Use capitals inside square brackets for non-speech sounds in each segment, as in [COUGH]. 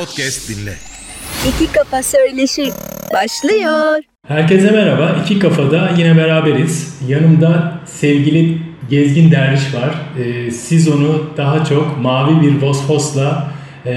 podcast dinle. İki Kafa Söyleşi başlıyor. Herkese merhaba. İki Kafada yine beraberiz. Yanımda sevgili Gezgin Derviş var. Ee, siz onu daha çok mavi bir Vosfos'la e,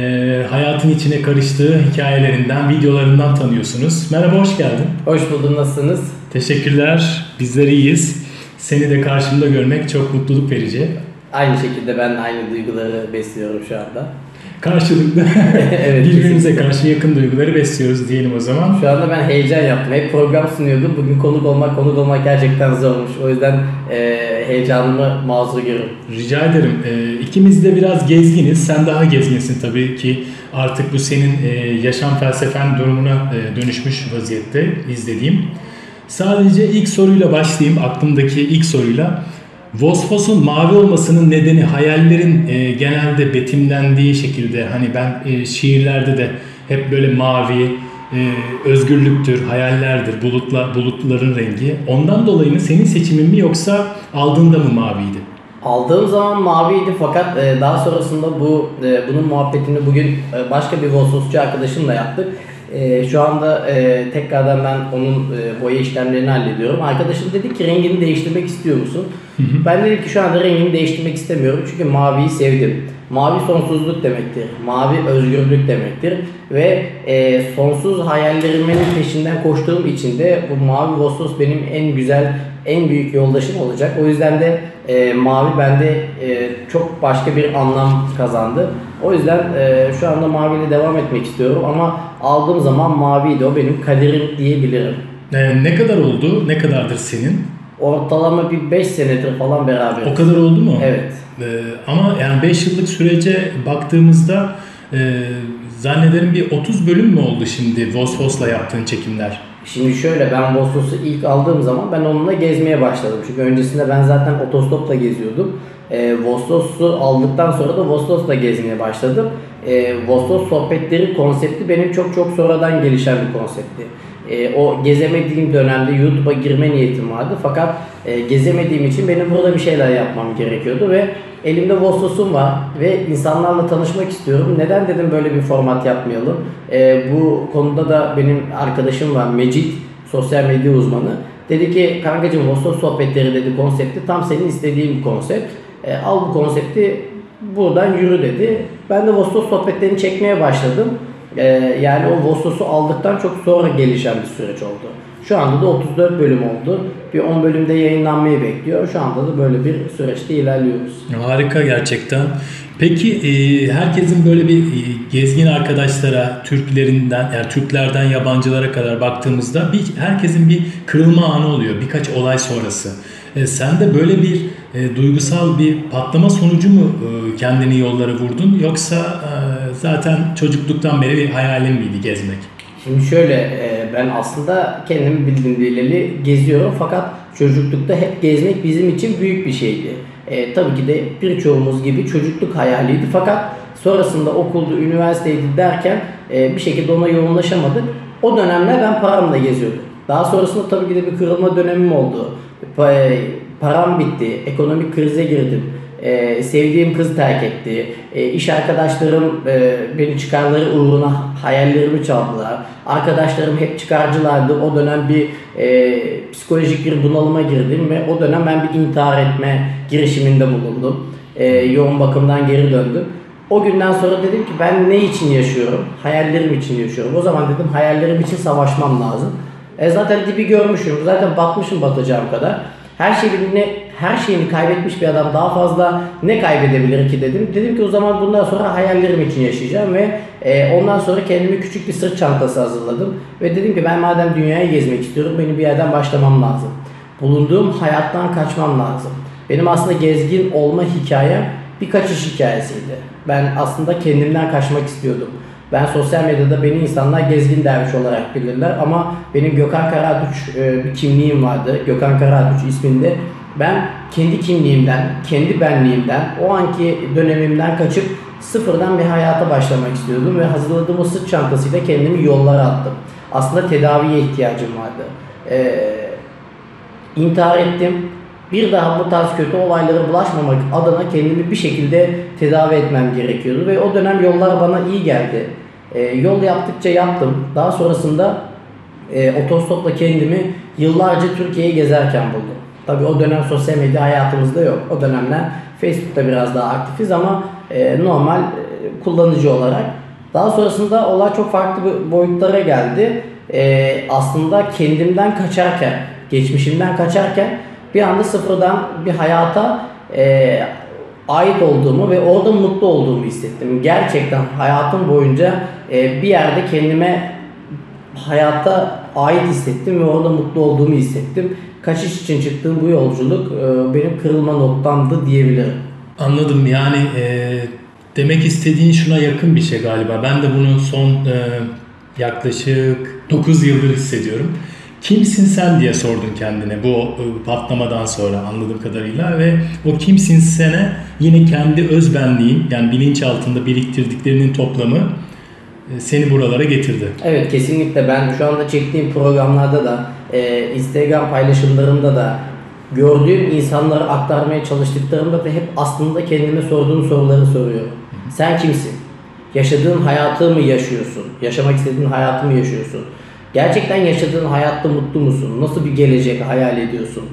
hayatın içine karıştığı hikayelerinden, videolarından tanıyorsunuz. Merhaba, hoş geldin. Hoş buldum, nasılsınız? Teşekkürler, bizler iyiyiz. Seni de karşımda görmek çok mutluluk verici. Aynı şekilde ben aynı duyguları besliyorum şu anda. Karşılıklı [LAUGHS] Evet, [LAUGHS] birbirimize karşı yakın duyguları besliyoruz diyelim o zaman. Şu anda ben heyecan yaptım. Hep program sunuyordum. Bugün konuk olmak, konuk olmak gerçekten zormuş. O yüzden e, heyecanımı mazur görüyorum. Rica ederim. Ee, ikimiz de biraz gezginiz. Sen daha gezginsin tabii ki. Artık bu senin e, yaşam felsefen durumuna e, dönüşmüş vaziyette izlediğim. Sadece ilk soruyla başlayayım. Aklımdaki ilk soruyla. Vosfos'un mavi olmasının nedeni hayallerin e, genelde betimlendiği şekilde hani ben e, şiirlerde de hep böyle mavi, e, özgürlüktür, hayallerdir, bulutla bulutların rengi. Ondan dolayı mı senin seçimin mi yoksa aldığında mı maviydi? Aldığım zaman maviydi fakat e, daha sonrasında bu e, bunun muhabbetini bugün e, başka bir Vososçu arkadaşımla yaptık. E, şu anda e, tekrardan ben onun e, boya işlemlerini hallediyorum. Arkadaşım dedi ki rengini değiştirmek istiyor musun? Ben dedim ki şu anda rengini değiştirmek istemiyorum çünkü maviyi sevdim. Mavi sonsuzluk demektir. Mavi özgürlük demektir. Ve e, sonsuz hayallerimin peşinden koştuğum için de bu mavi Vosos benim en güzel, en büyük yoldaşım olacak. O yüzden de e, mavi bende e, çok başka bir anlam kazandı. O yüzden e, şu anda maviyle devam etmek istiyorum ama aldığım zaman maviydi. O benim kaderim diyebilirim. E, ne kadar oldu? Ne kadardır senin? Ortalama bir 5 senedir falan beraber. O kadar oldu mu? Evet. E, ama yani 5 yıllık sürece baktığımızda e, zannederim bir 30 bölüm mü oldu şimdi Vosfos'la yaptığın çekimler? Şimdi şöyle ben Vosos'u ilk aldığım zaman ben onunla gezmeye başladım. Çünkü öncesinde ben zaten otostopla geziyordum. E, Vosos'u aldıktan sonra da Vosos'la gezmeye başladım. E, Vosos sohbetleri konsepti benim çok çok sonradan gelişen bir konseptti. E, o gezemediğim dönemde YouTube'a girme niyetim vardı. Fakat e, gezemediğim için benim burada bir şeyler yapmam gerekiyordu ve elimde Vosos'um var ve insanlarla tanışmak istiyorum. Neden dedim böyle bir format yapmayalım? E, bu konuda da benim arkadaşım var Mecit, sosyal medya uzmanı. Dedi ki kankacığım Vosos sohbetleri dedi konsepti tam senin istediğin bir konsept. E, al bu konsepti buradan yürü dedi. Ben de Vosos sohbetlerini çekmeye başladım. Ee, yani o Vosos'u aldıktan çok sonra gelişen bir süreç oldu. Şu anda da 34 bölüm oldu. Bir 10 bölümde yayınlanmayı bekliyor. Şu anda da böyle bir süreçte ilerliyoruz. Harika gerçekten. Peki e, herkesin böyle bir e, gezgin arkadaşlara, Türklerinden, yani Türklerden yabancılara kadar baktığımızda bir herkesin bir kırılma anı oluyor birkaç olay sonrası. E, sen de böyle bir e, duygusal bir patlama sonucu mu e, kendini yollara vurdun yoksa e, zaten çocukluktan beri bir hayalin miydi gezmek? Şimdi şöyle e, ben aslında kendimi bildiğim bileli geziyorum fakat çocuklukta hep gezmek bizim için büyük bir şeydi. E, tabii ki de birçoğumuz gibi çocukluk hayaliydi fakat sonrasında okulda, üniversiteydi derken e, bir şekilde ona yoğunlaşamadık. O dönemler ben paramla geziyordum. Daha sonrasında tabii ki de bir kırılma dönemim oldu. Pa- Param bitti, ekonomik krize girdim. Ee, sevdiğim kız terk etti. Ee, iş arkadaşlarım e, beni çıkarları uğruna hayallerimi çaldılar. Arkadaşlarım hep çıkarcılardı. O dönem bir e, psikolojik bir bunalıma girdim ve o dönem ben bir intihar etme girişiminde bulundum. E, yoğun bakımdan geri döndüm. O günden sonra dedim ki ben ne için yaşıyorum? Hayallerim için yaşıyorum. O zaman dedim hayallerim için savaşmam lazım. E zaten dibi görmüşüm. Zaten batmışım batacağım kadar. Her şeyini, her şeyini kaybetmiş bir adam daha fazla ne kaybedebilir ki dedim. Dedim ki o zaman bundan sonra hayallerim için yaşayacağım ve e, ondan sonra kendime küçük bir sırt çantası hazırladım. Ve dedim ki ben madem dünyayı gezmek istiyorum benim bir yerden başlamam lazım. Bulunduğum hayattan kaçmam lazım. Benim aslında gezgin olma hikayem bir kaçış hikayesiydi. Ben aslında kendimden kaçmak istiyordum. Ben sosyal medyada beni insanlar gezgin derviş olarak bilirler ama benim Gökhan Karadüç e, bir kimliğim vardı. Gökhan Karadüç isminde. Ben kendi kimliğimden, kendi benliğimden, o anki dönemimden kaçıp sıfırdan bir hayata başlamak istiyordum ve hazırladığım o sırt çantasıyla kendimi yollara attım. Aslında tedaviye ihtiyacım vardı. Ee, intihar ettim. Bir daha bu tarz kötü olaylara bulaşmamak adına kendimi bir şekilde tedavi etmem gerekiyordu ve o dönem yollar bana iyi geldi. E, yol yaptıkça yaptım. Daha sonrasında e, otostopla kendimi yıllarca Türkiye'yi gezerken buldum. Tabii o dönem sosyal medya hayatımızda yok. O dönemler Facebook'ta biraz daha aktifiz ama e, normal e, kullanıcı olarak. Daha sonrasında olay çok farklı boyutlara geldi. E, aslında kendimden kaçarken, geçmişimden kaçarken bir anda sıfırdan bir hayata e, ait olduğumu ve orada mutlu olduğumu hissettim. Gerçekten hayatım boyunca e, bir yerde kendime hayatta ait hissettim ve orada mutlu olduğumu hissettim. Kaçış için çıktığım bu yolculuk e, benim kırılma noktamdı diyebilirim. Anladım yani e, demek istediğin şuna yakın bir şey galiba. Ben de bunu son e, yaklaşık 9 yıldır hissediyorum. Kimsin sen diye sordun kendine bu e, patlamadan sonra anladığım kadarıyla ve o kimsin sene yine kendi özbenliğin yani bilinç altında biriktirdiklerinin toplamı e, seni buralara getirdi. Evet kesinlikle ben şu anda çektiğim programlarda da e, Instagram paylaşımlarımda da gördüğüm insanlara aktarmaya çalıştıklarımda da hep aslında kendime sorduğum soruları soruyorum. Sen kimsin? Yaşadığın hayatı mı yaşıyorsun? Yaşamak istediğin hayatı mı yaşıyorsun? Gerçekten yaşadığın hayatta mutlu musun? Nasıl bir gelecek hayal ediyorsun?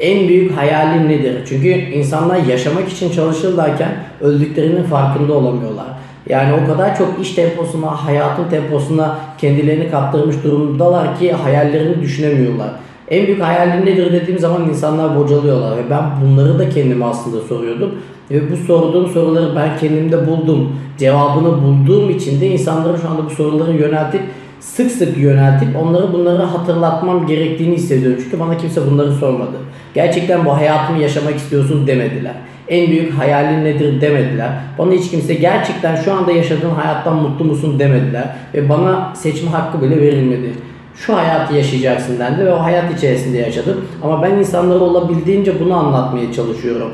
En büyük hayalin nedir? Çünkü insanlar yaşamak için çalışırlarken öldüklerinin farkında olamıyorlar. Yani o kadar çok iş temposuna, hayatın temposuna kendilerini kaptırmış durumdalar ki hayallerini düşünemiyorlar. En büyük hayalin nedir dediğim zaman insanlar bocalıyorlar ve ben bunları da kendime aslında soruyordum. Ve bu sorduğum soruları ben kendimde buldum. Cevabını bulduğum için de insanlara şu anda bu soruları yöneltip sık sık yöneltip onları bunları hatırlatmam gerektiğini hissediyorum. Çünkü bana kimse bunları sormadı. Gerçekten bu hayatımı yaşamak istiyorsun demediler. En büyük hayalin nedir demediler. Bana hiç kimse gerçekten şu anda yaşadığın hayattan mutlu musun demediler. Ve bana seçme hakkı bile verilmedi. Şu hayatı yaşayacaksın dendi ve o hayat içerisinde yaşadım. Ama ben insanlara olabildiğince bunu anlatmaya çalışıyorum.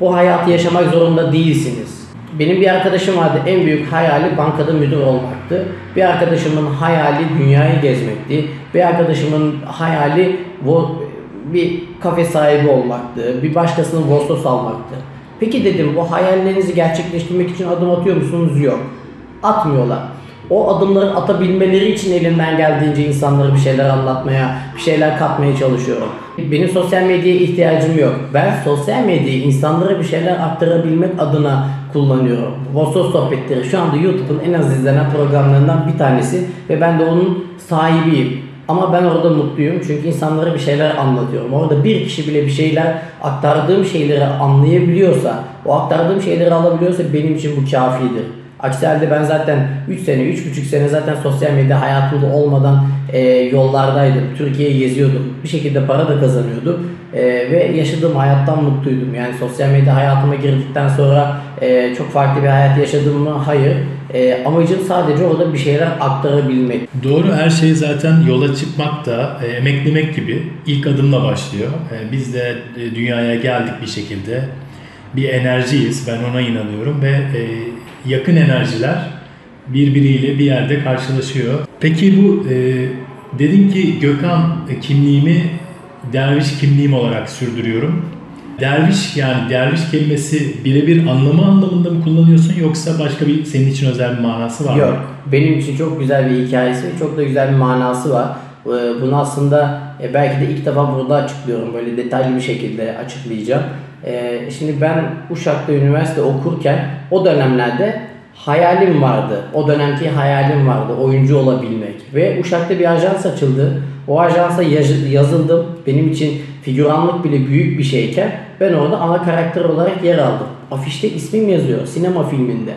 Bu hayatı yaşamak zorunda değilsiniz. Benim bir arkadaşım vardı. En büyük hayali bankada müdür olmaktı. Bir arkadaşımın hayali dünyayı gezmekti. Bir arkadaşımın hayali bir kafe sahibi olmaktı. Bir başkasının Vostos almaktı. Peki dedim bu hayallerinizi gerçekleştirmek için adım atıyor musunuz? Yok. Atmıyorlar. O adımları atabilmeleri için elimden geldiğince insanlara bir şeyler anlatmaya, bir şeyler katmaya çalışıyorum. Benim sosyal medyaya ihtiyacım yok. Ben sosyal medyayı insanlara bir şeyler aktarabilmek adına kullanıyorum. Vostos sohbetleri şu anda YouTube'un en az izlenen programlarından bir tanesi ve ben de onun sahibiyim. Ama ben orada mutluyum çünkü insanlara bir şeyler anlatıyorum. Orada bir kişi bile bir şeyler aktardığım şeyleri anlayabiliyorsa, o aktardığım şeyleri alabiliyorsa benim için bu kafidir. Aksi halde ben zaten 3 sene, 3,5 sene zaten sosyal medya hayatımda olmadan e, yollardaydım. Türkiye'yi geziyordum. Bir şekilde para da kazanıyordum. E, ve yaşadığım hayattan mutluydum. Yani sosyal medya hayatıma girdikten sonra e, çok farklı bir hayat yaşadım mı? Hayır. E, amacım sadece orada bir şeyler aktarabilmek. Doğru her şey zaten yola çıkmak da e, emeklemek gibi ilk adımla başlıyor. E, biz de e, dünyaya geldik bir şekilde. Bir enerjiyiz. Ben ona inanıyorum ve e, yakın enerjiler birbiriyle bir yerde karşılaşıyor. Peki bu e, dedin ki Gökhan e, kimliğimi derviş kimliğim olarak sürdürüyorum. Derviş yani derviş kelimesi birebir anlamı anlamında mı kullanıyorsun yoksa başka bir senin için özel bir manası var mı? Yok. Benim için çok güzel bir hikayesi, çok da güzel bir manası var. Ee, bunu aslında e, belki de ilk defa burada açıklıyorum. Böyle detaylı bir şekilde açıklayacağım. Ee, şimdi ben Uşak'ta üniversite okurken o dönemlerde hayalim vardı. O dönemki hayalim vardı. Oyuncu olabilmek. Ve Uşak'ta bir ajans açıldı. O ajansa yazıldım. Benim için figüranlık bile büyük bir şeyken ben orada ana karakter olarak yer aldım. Afişte ismim yazıyor sinema filminde.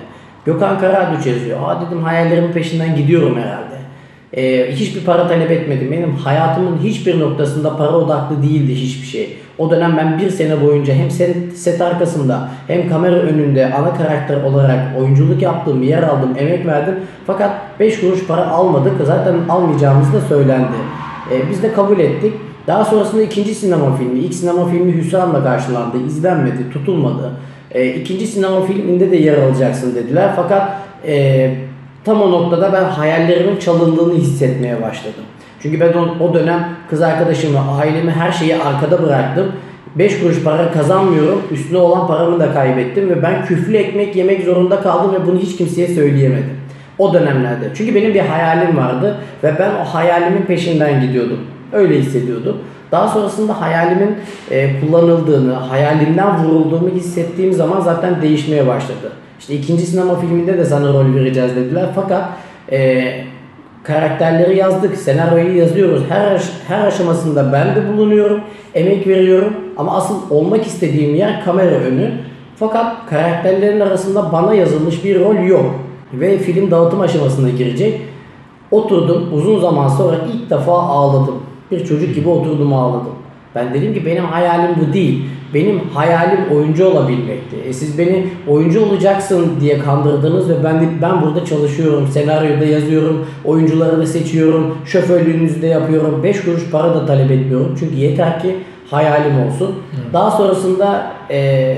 Gökhan Karadüç yazıyor. Aa dedim hayallerimin peşinden gidiyorum herhalde. Ee, hiçbir para talep etmedim. Benim hayatımın hiçbir noktasında para odaklı değildi hiçbir şey. O dönem ben bir sene boyunca hem set, set arkasında hem kamera önünde ana karakter olarak oyunculuk yaptım, yer aldım, emek verdim. Fakat 5 kuruş para almadık. Zaten almayacağımız da söylendi. Ee, biz de kabul ettik. Daha sonrasında ikinci sinema filmi, ilk sinema filmi hüsranla karşılandı, izlenmedi, tutulmadı. E, ikinci sinema filminde de yer alacaksın dediler. Fakat e, tam o noktada ben hayallerimin çalındığını hissetmeye başladım. Çünkü ben o, o dönem kız arkadaşımı, ailemi, her şeyi arkada bıraktım. 5 kuruş para kazanmıyorum. Üstüne olan paramı da kaybettim ve ben küflü ekmek yemek zorunda kaldım ve bunu hiç kimseye söyleyemedim. O dönemlerde. Çünkü benim bir hayalim vardı ve ben o hayalimin peşinden gidiyordum. Öyle hissediyordum. Daha sonrasında hayalimin e, kullanıldığını, hayalimden vurulduğumu hissettiğim zaman zaten değişmeye başladı. İşte ikinci sinema filminde de sana rol vereceğiz dediler. Fakat e, karakterleri yazdık, senaryoyu yazıyoruz. Her her aşamasında ben de bulunuyorum, emek veriyorum ama asıl olmak istediğim yer kamera önü. Fakat karakterlerin arasında bana yazılmış bir rol yok ve film dağıtım aşamasına girecek. Oturdum uzun zaman sonra ilk defa ağladım. Bir çocuk gibi oturdum ağladım. Ben dedim ki benim hayalim bu değil. Benim hayalim oyuncu olabilmekti. E siz beni oyuncu olacaksın diye kandırdınız ve ben de, ben burada çalışıyorum. Senaryoda yazıyorum, oyuncuları da seçiyorum, şoförlüğünüzü de yapıyorum. 5 kuruş para da talep etmiyorum. Çünkü yeter ki hayalim olsun. Daha sonrasında e,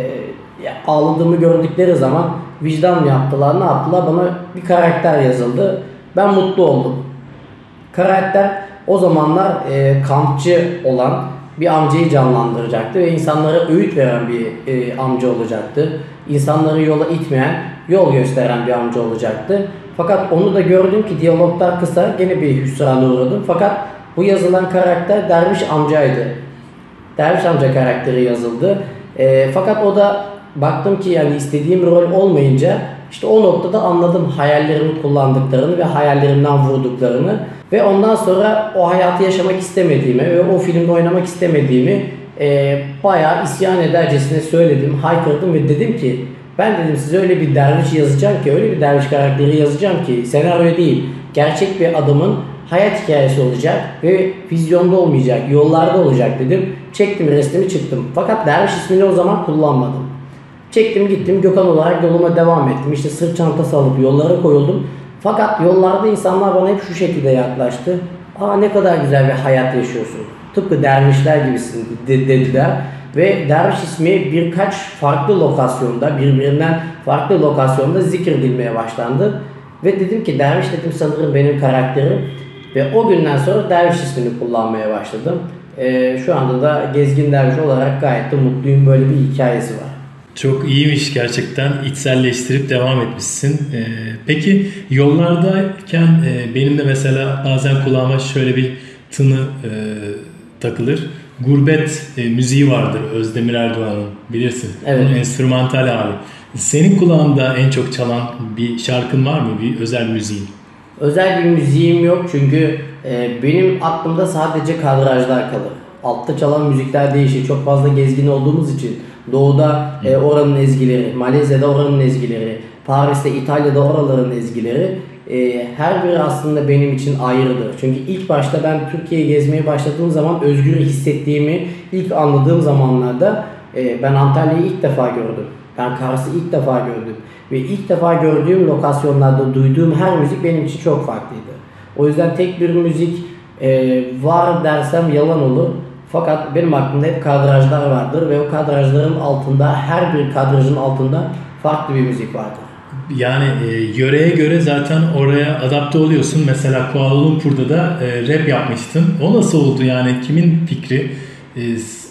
ağladığımı gördükleri zaman vicdan yaptılar, ne yaptılar? Bana bir karakter yazıldı. Ben mutlu oldum. Karakter o zamanlar e, kampçı olan bir amcayı canlandıracaktı ve insanlara öğüt veren bir e, amca olacaktı. İnsanları yola itmeyen, yol gösteren bir amca olacaktı. Fakat onu da gördüm ki diyaloglar kısa, gene bir hüsrana uğradım. Fakat bu yazılan karakter Derviş amcaydı. Derviş amca karakteri yazıldı. E, fakat o da baktım ki yani istediğim rol olmayınca işte o noktada anladım hayallerimi kullandıklarını ve hayallerimden vurduklarını ve ondan sonra o hayatı yaşamak istemediğimi ve o filmde oynamak istemediğimi e, bayağı isyan edercesine söyledim, haykırdım ve dedim ki ben dedim size öyle bir derviş yazacağım ki, öyle bir derviş karakteri yazacağım ki senaryo değil, gerçek bir adamın hayat hikayesi olacak ve vizyonda olmayacak, yollarda olacak dedim. Çektim resmimi çıktım. Fakat derviş ismini o zaman kullanmadım. Çektim gittim Gökhan olarak yoluma devam ettim. İşte sırt çantası alıp yollara koyuldum. Fakat yollarda insanlar bana hep şu şekilde yaklaştı. Aa ne kadar güzel bir hayat yaşıyorsun. Tıpkı dervişler gibisin de- dediler. Ve derviş ismi birkaç farklı lokasyonda, birbirinden farklı lokasyonda zikredilmeye başlandı. Ve dedim ki derviş dedim sanırım benim karakterim. Ve o günden sonra derviş ismini kullanmaya başladım. Ee, şu anda da gezgin derviş olarak gayet de mutluyum. Böyle bir hikayesi var. Çok iyiymiş gerçekten. içselleştirip devam etmişsin. Ee, peki yollardayken e, benim de mesela bazen kulağıma şöyle bir tını e, takılır. Gurbet e, müziği vardır Özdemir Erdoğan'ın bilirsin. Evet. Onun enstrümantal hali. Senin kulağında en çok çalan bir şarkın var mı? Bir özel müziğin? Özel bir müziğim yok çünkü e, benim aklımda sadece kadrajlar kalır. Altta çalan müzikler değişir. Çok fazla gezgin olduğumuz için doğuda e, oranın ezgileri, Malezya'da oranın ezgileri, Paris'te, İtalya'da oraların ezgileri e, her biri aslında benim için ayrıdır. Çünkü ilk başta ben Türkiye'yi gezmeye başladığım zaman özgür hissettiğimi ilk anladığım zamanlarda e, ben Antalya'yı ilk defa gördüm. Ben Kars'ı ilk defa gördüm. Ve ilk defa gördüğüm lokasyonlarda duyduğum her müzik benim için çok farklıydı. O yüzden tek bir müzik e, var dersem yalan olur. Fakat benim aklımda hep kadrajlar vardır ve o kadrajların altında her bir kadrajın altında farklı bir müzik vardır. Yani e, yöreye göre zaten oraya adapte oluyorsun. Mesela Kuala Lumpur'da da e, rap yapmıştın. O nasıl oldu yani? Kimin fikri? E,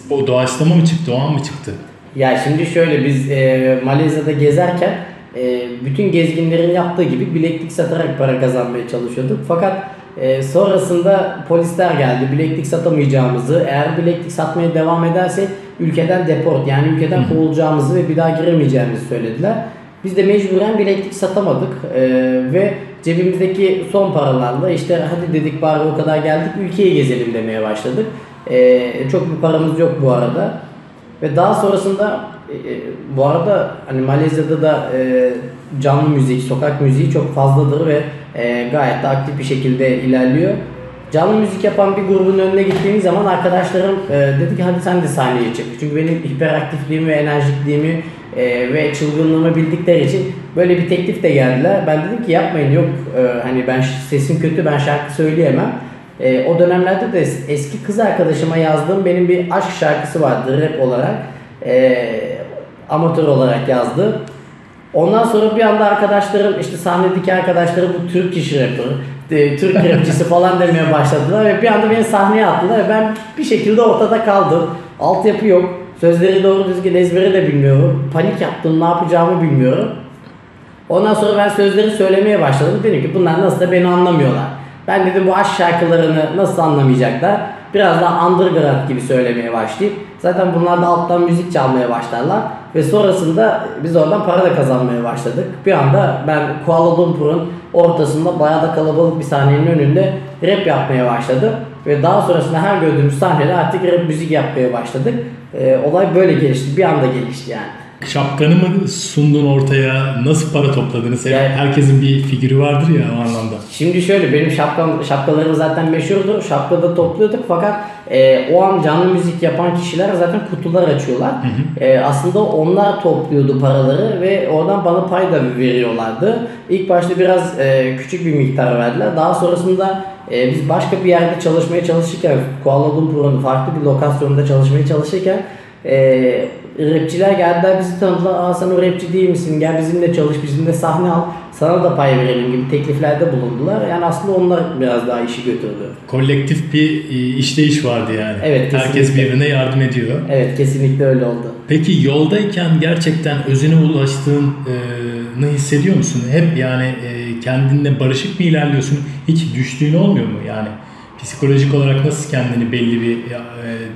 o doğaçlama mı çıktı? O an mı çıktı? Ya şimdi şöyle biz e, Malezya'da gezerken e, bütün gezginlerin yaptığı gibi bileklik satarak para kazanmaya çalışıyorduk. Fakat e, sonrasında polisler geldi. Bileklik satamayacağımızı, eğer bileklik satmaya devam edersek ülkeden deport yani ülkeden kovulacağımızı ve bir daha giremeyeceğimizi söylediler. Biz de mecburen bileklik satamadık e, ve cebimizdeki son paralarla işte hadi dedik bari o kadar geldik ülkeyi gezelim demeye başladık. E, çok bir paramız yok bu arada. Ve daha sonrasında e, e, bu arada hani Malezya'da da e, canlı müzik, sokak müziği çok fazladır ve e, gayet de aktif bir şekilde ilerliyor. Canlı müzik yapan bir grubun önüne gittiğimiz zaman arkadaşlarım e, dedi ki hadi sen de sahneye çık. Çünkü benim hiperaktifliğimi ve enerjikliğimi e, ve çılgınlığımı bildikleri için böyle bir teklif de geldiler. Ben dedim ki yapmayın yok e, hani ben sesim kötü ben şarkı söyleyemem. E, o dönemlerde de es- eski kız arkadaşıma yazdığım benim bir aşk şarkısı vardı rap olarak. E, amatör olarak yazdı. Ondan sonra bir anda arkadaşlarım işte sahnedeki arkadaşlarım bu Türk iş e, Türk rapçisi falan demeye başladılar ve bir anda beni sahneye attılar ve ben bir şekilde ortada kaldım. Altyapı yok. Sözleri doğru düzgün ezbere de bilmiyorum. Panik yaptım ne yapacağımı bilmiyorum. Ondan sonra ben sözleri söylemeye başladım. Dedim ki bunlar nasıl da beni anlamıyorlar. Ben dedim bu aşk şarkılarını nasıl anlamayacaklar? Biraz daha underground gibi söylemeye başlayıp zaten bunlar da alttan müzik çalmaya başlarlar ve sonrasında biz oradan para da kazanmaya başladık. Bir anda ben Kuala Lumpur'un ortasında bayağı da kalabalık bir sahnenin önünde rap yapmaya başladım ve daha sonrasında her gördüğümüz sahnede artık rap müzik yapmaya başladık. Ee, olay böyle gelişti. Bir anda gelişti yani. Şapkanı mı sundun ortaya? Nasıl para topladınız? Yani- Herkesin bir figürü vardır ya o anlamda. Şimdi şöyle benim şapkam, şapkalarım zaten meşhurdu. Şapkada topluyorduk fakat e, o an canlı müzik yapan kişiler zaten kutular açıyorlar. E, aslında onlar topluyordu paraları ve oradan bana pay da veriyorlardı. İlk başta biraz e, küçük bir miktar verdiler. Daha sonrasında e, biz başka bir yerde çalışmaya çalışırken Kuala Lumpur'un farklı bir lokasyonda çalışmaya çalışırken e, rapçiler geldiler bizi tanıdılar. Aa sen o rapçi değil misin? Gel bizimle çalış, bizimle sahne al. Sana da pay verelim gibi tekliflerde bulundular. Yani aslında onlar biraz daha işi götürdü. Kolektif bir e, işleyiş vardı yani. Evet, Herkes kesinlikle. birbirine yardım ediyor. Evet kesinlikle öyle oldu. Peki yoldayken gerçekten özüne ulaştığını hissediyor musun? Hep yani e, kendinle barışık mı ilerliyorsun? Hiç düştüğün olmuyor mu? Yani psikolojik olarak nasıl kendini belli bir e,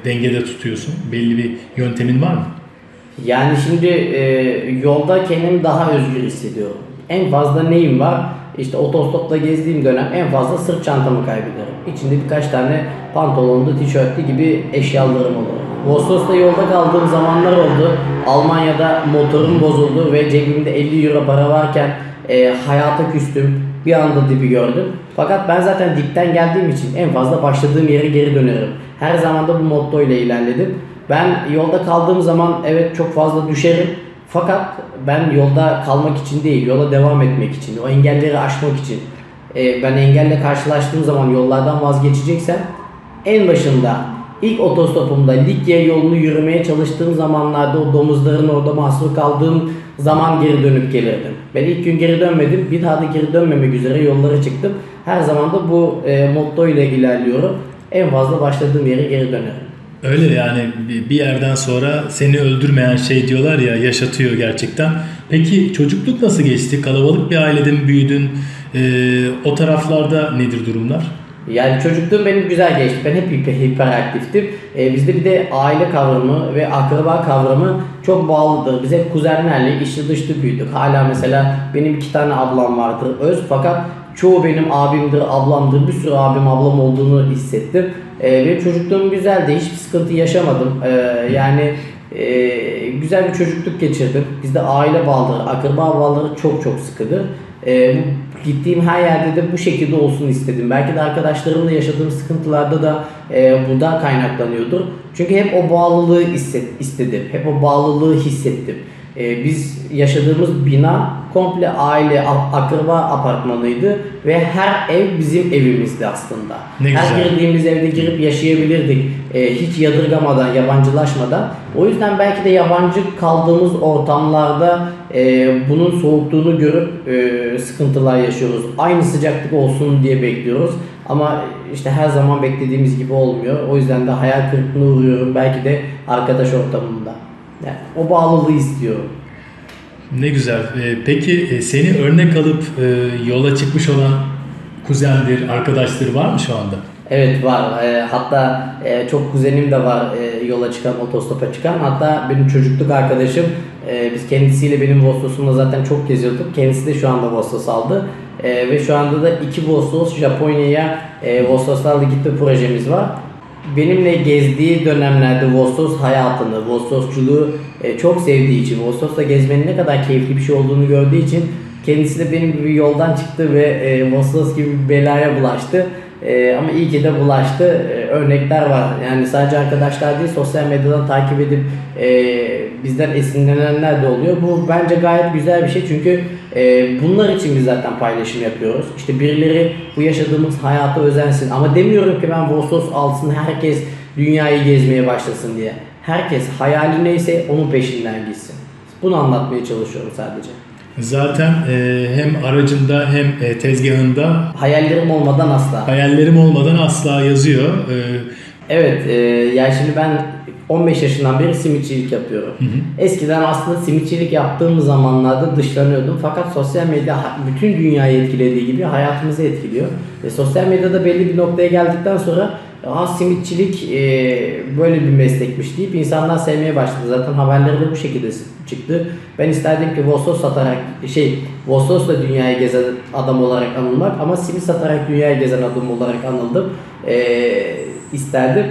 dengede tutuyorsun? Belli bir yöntemin var mı? Yani şimdi e, yolda kendimi daha özgür hissediyorum. En fazla neyim var? İşte otostopla gezdiğim dönem en fazla sırt çantamı kaybederim. İçinde birkaç tane pantolonlu, tişörtlü gibi eşyalarım olur. Vosos'ta yolda kaldığım zamanlar oldu. Almanya'da motorum bozuldu ve cebimde 50 euro para varken e, hayata küstüm. Bir anda dibi gördüm. Fakat ben zaten dipten geldiğim için en fazla başladığım yere geri dönerim. Her zaman da bu motto ile ilerledim. Ben yolda kaldığım zaman evet çok fazla düşerim. Fakat ben yolda kalmak için değil, yola devam etmek için, o engelleri aşmak için. e, ben engelle karşılaştığım zaman yollardan vazgeçeceksem en başında ilk otostopumda Likya yolunu yürümeye çalıştığım zamanlarda o domuzların orada mahsur kaldığım zaman geri dönüp gelirdim. Ben ilk gün geri dönmedim. Bir daha da geri dönmemek üzere yollara çıktım. Her zaman da bu e, motto ile ilerliyorum. En fazla başladığım yere geri dönerim. Öyle yani bir- yerden sonra seni öldürmeyen şey diyorlar ya yaşatıyor gerçekten. Peki çocukluk nasıl geçti? Kalabalık bir ailede mi büyüdün? Ee, o taraflarda nedir durumlar? Yani çocukluğum benim güzel geçti. Ben hep hiper, hiperaktiftim. Ee, bizde bir de aile kavramı ve akraba kavramı çok bağlıdır. Biz hep kuzenlerle içli dışlı büyüdük. Hala mesela benim iki tane ablam vardır öz fakat çoğu benim abimdir, ablamdır. Bir sürü abim, ablam olduğunu hissettim. Ee, benim çocukluğum güzeldi. Hiçbir sıkıntı yaşamadım. Ee, yani e, güzel bir çocukluk geçirdim. Bizde aile bağları, akraba bağları çok çok sıkıdır. Bu gittiğim her yerde de bu şekilde olsun istedim. Belki de arkadaşlarımla yaşadığım sıkıntılarda da e, buradan kaynaklanıyordur. Çünkü hep o bağlılığı hisset, istedim. Hep o bağlılığı hissettim. Biz yaşadığımız bina komple aile, akraba apartmanıydı ve her ev bizim evimizdi aslında. Ne her güzel. girdiğimiz evde girip yaşayabilirdik. Ee, hiç yadırgamadan, yabancılaşmadan. O yüzden belki de yabancı kaldığımız ortamlarda e, bunun soğukluğunu görüp e, sıkıntılar yaşıyoruz. Aynı sıcaklık olsun diye bekliyoruz. Ama işte her zaman beklediğimiz gibi olmuyor. O yüzden de hayal kırıklığına uğruyorum. Belki de arkadaş ortamında. Yani o bağlılığı istiyorum. Ne güzel. Ee, peki e, seni örnek alıp e, yola çıkmış olan kuzendir, arkadaşları var mı şu anda? Evet var. Ee, hatta e, çok kuzenim de var e, yola çıkan, otostopa çıkan. Hatta benim çocukluk arkadaşım. e, biz kendisiyle benim Vostos'umla zaten çok geziyorduk. Kendisi de şu anda Vostos aldı. E, ve şu anda da iki Vostos Japonya'ya e, Vostoslarla gitme projemiz var. Benimle gezdiği dönemlerde Vostos hayatını, Vostosçuluğu e, çok sevdiği için, Vostos'ta gezmenin ne kadar keyifli bir şey olduğunu gördüğü için kendisi de benim gibi yoldan çıktı ve e, Vostos gibi bir belaya bulaştı. E, ama iyi ki de bulaştı. E, örnekler var. Yani sadece arkadaşlar değil, sosyal medyadan takip edip e, bizden esinlenenler de oluyor. Bu bence gayet güzel bir şey çünkü e, bunlar için biz zaten paylaşım yapıyoruz. İşte birileri bu yaşadığımız hayata özensin. Ama demiyorum ki ben Vostos alsın, herkes dünyayı gezmeye başlasın diye. Herkes hayali neyse onun peşinden gitsin. Bunu anlatmaya çalışıyorum sadece. Zaten e, hem aracında hem e, tezgahında Hayallerim olmadan asla. hayallerim olmadan asla yazıyor. E, Evet, e, yani şimdi ben 15 yaşından beri simitçilik yapıyorum. Eskiden aslında simitçilik yaptığım zamanlarda dışlanıyordum. Fakat sosyal medya bütün dünyayı etkilediği gibi hayatımızı etkiliyor. Ve sosyal medyada belli bir noktaya geldikten sonra Aa simitçilik e, böyle bir meslekmiş deyip insanlar sevmeye başladı. Zaten haberleri de bu şekilde çıktı. Ben isterdim ki Vossos satarak şey Vossos'la dünyayı gezen adam olarak anılmak ama simit satarak dünyayı gezen adam olarak anıldım. E, isterdim.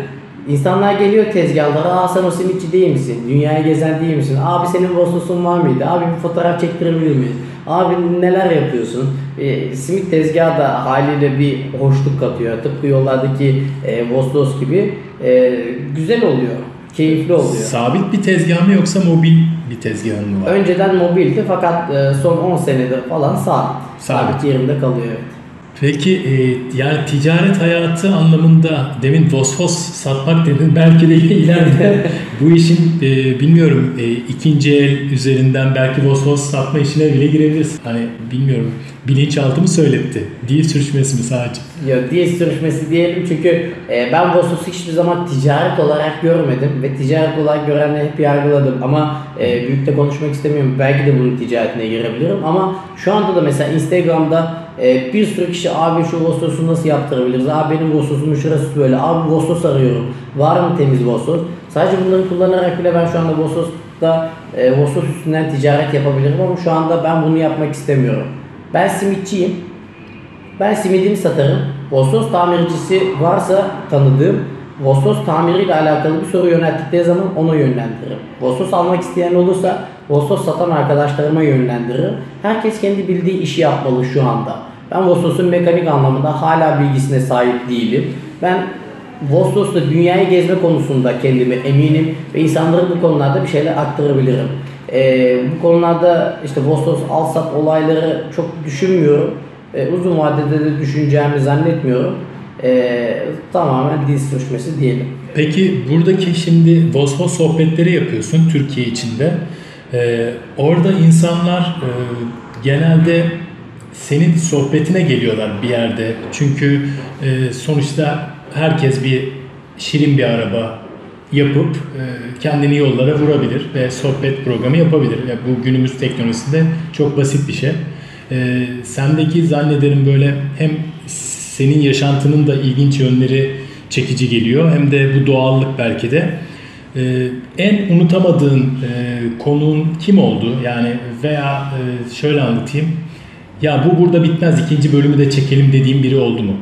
İnsanlar geliyor tezgahlara, aa sen o simitçi değil misin? Dünyayı gezen değil misin? Abi senin Vossos'un var mıydı? Abi bir fotoğraf çektirebilir miyiz? Abi neler yapıyorsun? E, simit tezgahı da haliyle bir hoşluk katıyor. Tıpkı yollardaki e, Vossos gibi e, güzel oluyor. Keyifli oluyor. Sabit bir tezgah mı yoksa mobil bir tezgahın mı var? Önceden mobildi fakat e, son 10 senedir falan sabit. Sabit. Sabit yerinde kalıyor. evet. Peki e, yani ticaret hayatı anlamında demin Vosfos satmak dedin. [LAUGHS] Belki de ileride [LAUGHS] bu işin e, bilmiyorum e, ikinci el üzerinden belki Vosfos satma işine bile girebilirsin. Hani bilmiyorum bilinçaltı mı söyletti? Dil sürçmesi mi sadece? Ya dil sürüşmesi diyelim çünkü e, ben Vosos'u hiçbir zaman ticaret olarak görmedim ve ticaret olarak görenleri hep yargıladım ama e, büyük de konuşmak istemiyorum. Belki de bunun ticaretine girebilirim ama şu anda da mesela Instagram'da e, bir sürü kişi abi şu Vosos'u nasıl yaptırabiliriz? Abi benim Vosos'umun şurası böyle. Abi Vosos arıyorum. Var mı temiz Vosos? Sadece bunları kullanarak bile ben şu anda Vosos'ta e, Vosos üstünden ticaret yapabilirim ama şu anda ben bunu yapmak istemiyorum. Ben simitçiyim. Ben simidimi satarım. Vossos tamircisi varsa tanıdığım Vossos tamiriyle alakalı bir soru yönelttikleri zaman ona yönlendiririm. Vossos almak isteyen olursa Vossos satan arkadaşlarıma yönlendiririm. Herkes kendi bildiği işi yapmalı şu anda. Ben Vossos'un mekanik anlamında hala bilgisine sahip değilim. Ben Vossos'la dünyayı gezme konusunda kendime eminim ve insanların bu konularda bir şeyler aktarabilirim. Ee, bu konularda işte Vostos Alsat olayları çok düşünmüyorum. Ee, uzun vadede de düşüneceğimi zannetmiyorum. Ee, tamamen dil sürçmesi diyelim. Peki buradaki şimdi Vosfos sohbetleri yapıyorsun Türkiye içinde. Ee, orada insanlar e, genelde senin sohbetine geliyorlar bir yerde. Çünkü e, sonuçta herkes bir şirin bir araba yapıp e, kendini yollara vurabilir ve sohbet programı yapabilir. Ya bu günümüz teknolojisinde çok basit bir şey. E, sendeki zannederim böyle hem senin yaşantının da ilginç yönleri çekici geliyor hem de bu doğallık belki de. E, en unutamadığın e, konuğun kim oldu? Yani veya e, şöyle anlatayım. Ya bu burada bitmez ikinci bölümü de çekelim dediğim biri oldu mu?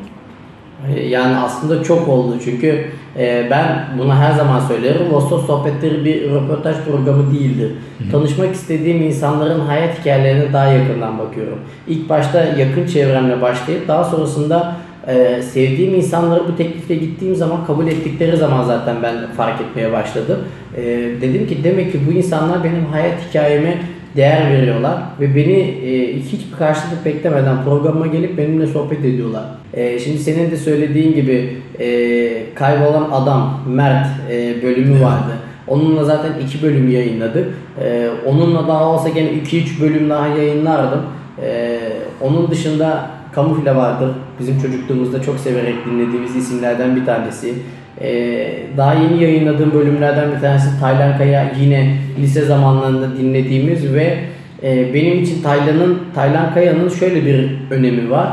Yani aslında çok oldu çünkü e, ben bunu her zaman söylerim. Vostos sohbetleri bir röportaj programı değildir. Tanışmak istediğim insanların hayat hikayelerine daha yakından bakıyorum. İlk başta yakın çevremle başlayıp daha sonrasında e, sevdiğim insanları bu teklifle gittiğim zaman kabul ettikleri zaman zaten ben fark etmeye başladım. E, dedim ki demek ki bu insanlar benim hayat hikayeme değer veriyorlar ve beni e, hiçbir karşılık beklemeden programa gelip benimle sohbet ediyorlar. E, şimdi senin de söylediğin gibi e, kaybolan adam Mert e, bölümü vardı. Onunla zaten iki bölüm yayınladık. E, onunla daha olsa gene 2-3 bölüm daha yayınlardım. E, onun dışında Kamufle vardır. Bizim çocukluğumuzda çok severek dinlediğimiz isimlerden bir tanesi. Ee, daha yeni yayınladığım bölümlerden bir tanesi Taylan Kaya yine lise zamanlarında dinlediğimiz ve e, benim için Taylan'ın Taylan Kaya'nın şöyle bir önemi var.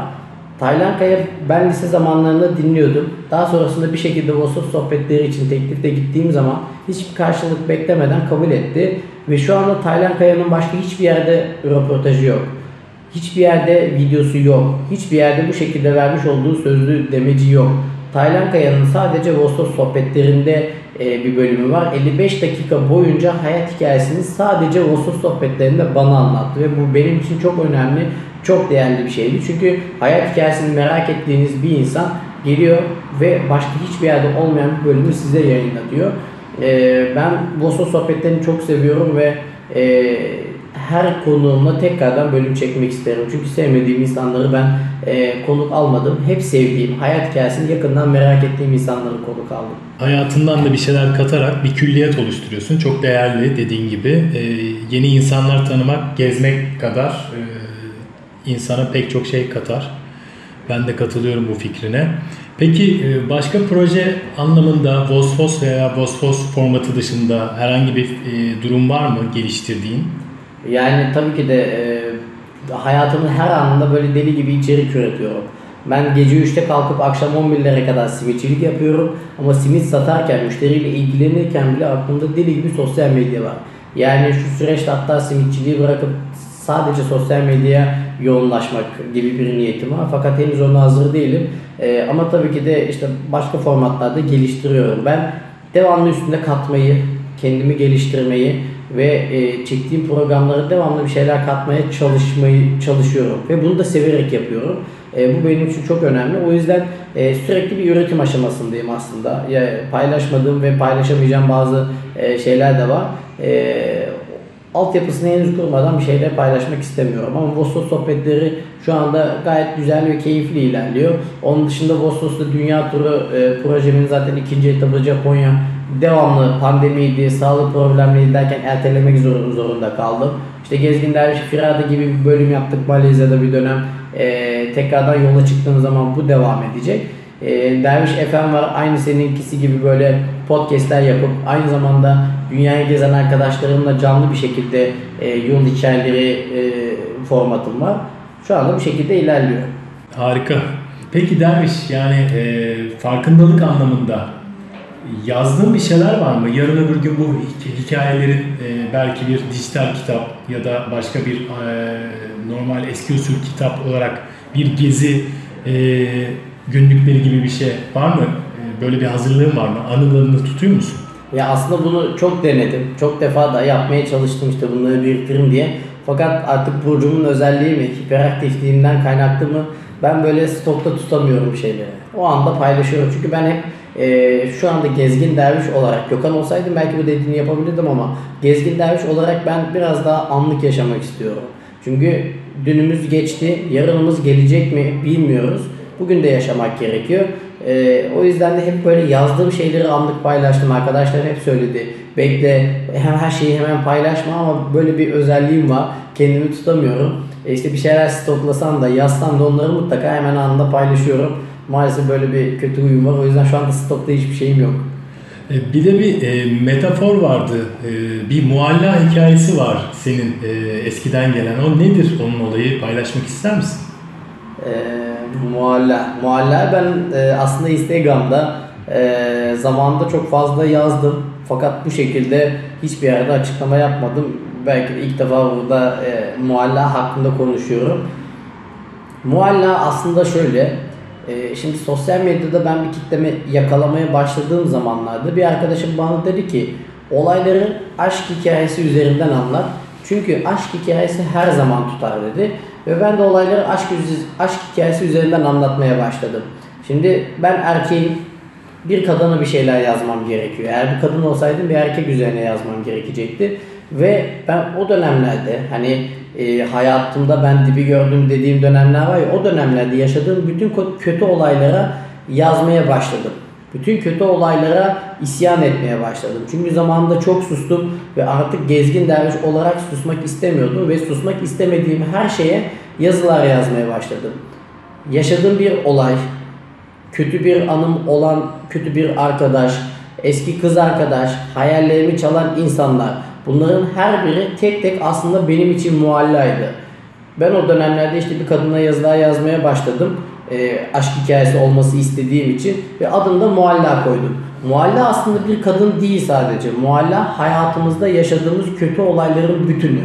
Taylan Kaya ben lise zamanlarında dinliyordum. Daha sonrasında bir şekilde Vosos sohbetleri için teklifte gittiğim zaman hiçbir karşılık beklemeden kabul etti. Ve şu anda Taylan Kaya'nın başka hiçbir yerde röportajı yok. Hiçbir yerde videosu yok. Hiçbir yerde bu şekilde vermiş olduğu sözlü demeci yok. Taylan Kaya'nın sadece Vostos sohbetlerinde e, bir bölümü var. 55 dakika boyunca hayat hikayesini sadece Vostos sohbetlerinde bana anlattı ve bu benim için çok önemli, çok değerli bir şeydi. Çünkü hayat hikayesini merak ettiğiniz bir insan geliyor ve başka hiçbir yerde olmayan bir bölümü size yayınlatıyor. E, ben Vostos sohbetlerini çok seviyorum ve e, her konuğumla tekrardan bölüm çekmek isterim. Çünkü sevmediğim insanları ben e, konuk almadım. Hep sevdiğim, hayat hikayesini yakından merak ettiğim insanları konuk aldım. Hayatından da bir şeyler katarak bir külliyat oluşturuyorsun. Çok değerli dediğin gibi. Ee, yeni insanlar tanımak, gezmek kadar e, insana pek çok şey katar. Ben de katılıyorum bu fikrine. Peki e, başka proje anlamında Vosfos veya Vosfos formatı dışında herhangi bir e, durum var mı geliştirdiğin? Yani tabii ki de e, hayatımın her anında böyle deli gibi içerik üretiyorum. Ben gece 3'te kalkıp akşam 11'lere kadar simitçilik yapıyorum. Ama simit satarken, müşteriyle ilgilenirken bile aklımda deli gibi sosyal medya var. Yani şu süreçte hatta simitçiliği bırakıp sadece sosyal medyaya yoğunlaşmak gibi bir niyetim var. Fakat henüz ona hazır değilim. Ee, ama tabii ki de işte başka formatlarda geliştiriyorum. Ben devamlı üstünde katmayı, kendimi geliştirmeyi ve e, çektiğim programlara devamlı bir şeyler katmaya çalışmayı çalışıyorum. Ve bunu da severek yapıyorum. E, bu benim için çok önemli. O yüzden e, sürekli bir üretim aşamasındayım aslında. Ya, paylaşmadığım ve paylaşamayacağım bazı e, şeyler de var. E, altyapısını henüz kurmadan bir şeyler paylaşmak istemiyorum. Ama Vostos sohbetleri şu anda gayet güzel ve keyifli ilerliyor. Onun dışında Vostos'ta dünya turu e, projemin zaten ikinci etabı Japonya devamlı pandemiydi, sağlık problemleri derken ertelemek zor, zorunda kaldım. İşte Gezgin Derviş Firada gibi bir bölüm yaptık Malezya'da bir dönem. E, tekrardan yola çıktığım zaman bu devam edecek. E, Derviş FM var aynı seninkisi gibi böyle podcastler yapıp aynı zamanda dünyayı gezen arkadaşlarımla canlı bir şekilde e, yol hikayeleri e, formatım var. Şu anda bu şekilde ilerliyor. Harika. Peki Derviş yani e, farkındalık anlamında yazdığın bir şeyler var mı? Yarın öbür gün bu hik- hikayelerin e, belki bir dijital kitap ya da başka bir e, normal eski usul kitap olarak bir gezi e, günlükleri gibi bir şey var mı? E, böyle bir hazırlığın var mı? Anılarını tutuyor musun? Ya aslında bunu çok denedim. Çok defa da yapmaya çalıştım işte bunları biriktiririm diye. Fakat artık burcumun özelliği mi, hiperaktifliğimden kaynaklı mı ben böyle stokta tutamıyorum şeyleri. O anda paylaşıyorum. Çünkü ben hep e, şu anda gezgin derviş olarak Gökhan olsaydım belki bu dediğini yapabilirdim ama gezgin derviş olarak ben biraz daha anlık yaşamak istiyorum. Çünkü dünümüz geçti, yarınımız gelecek mi bilmiyoruz. Bugün de yaşamak gerekiyor. Ee, o yüzden de hep böyle yazdığım şeyleri anlık paylaştım. Arkadaşlar hep söyledi. Bekle hem her şeyi hemen paylaşma ama böyle bir özelliğim var. Kendimi tutamıyorum. E işte bir şeyler stoklasam da yazsam da onları mutlaka hemen anında paylaşıyorum. Maalesef böyle bir kötü huyum var. O yüzden şu anda stokta hiçbir şeyim yok. E, Bir de bir e, metafor vardı. E, bir mualla hikayesi var senin e, eskiden gelen. O nedir onun olayı? Paylaşmak ister misin? Ee, mualla. Mualla ben e, aslında Instagram'da e, zamanında çok fazla yazdım. Fakat bu şekilde hiçbir yerde açıklama yapmadım. Belki de ilk defa burada e, mualla hakkında konuşuyorum. Mualla aslında şöyle. E, şimdi sosyal medyada ben bir kitlemi yakalamaya başladığım zamanlarda bir arkadaşım bana dedi ki olayları aşk hikayesi üzerinden anlat. Çünkü aşk hikayesi her zaman tutar dedi. Ve ben de olayları aşk, aşk hikayesi üzerinden anlatmaya başladım. Şimdi ben erkeğim bir kadına bir şeyler yazmam gerekiyor. Eğer bir kadın olsaydım bir erkek üzerine yazmam gerekecekti. Ve ben o dönemlerde hani e, hayatımda ben dibi gördüm dediğim dönemler var ya o dönemlerde yaşadığım bütün kötü olaylara yazmaya başladım. Bütün kötü olaylara isyan etmeye başladım. Çünkü zamanında çok sustum ve artık gezgin derviş olarak susmak istemiyordum ve susmak istemediğim her şeye yazılar yazmaya başladım. Yaşadığım bir olay, kötü bir anım olan kötü bir arkadaş, eski kız arkadaş, hayallerimi çalan insanlar. Bunların her biri tek tek aslında benim için muallaydı. Ben o dönemlerde işte bir kadına yazılar yazmaya başladım. Ee, aşk hikayesi olması istediğim için ve adını da Mualla koydum. Mualla aslında bir kadın değil sadece. Mualla hayatımızda yaşadığımız kötü olayların bütünü.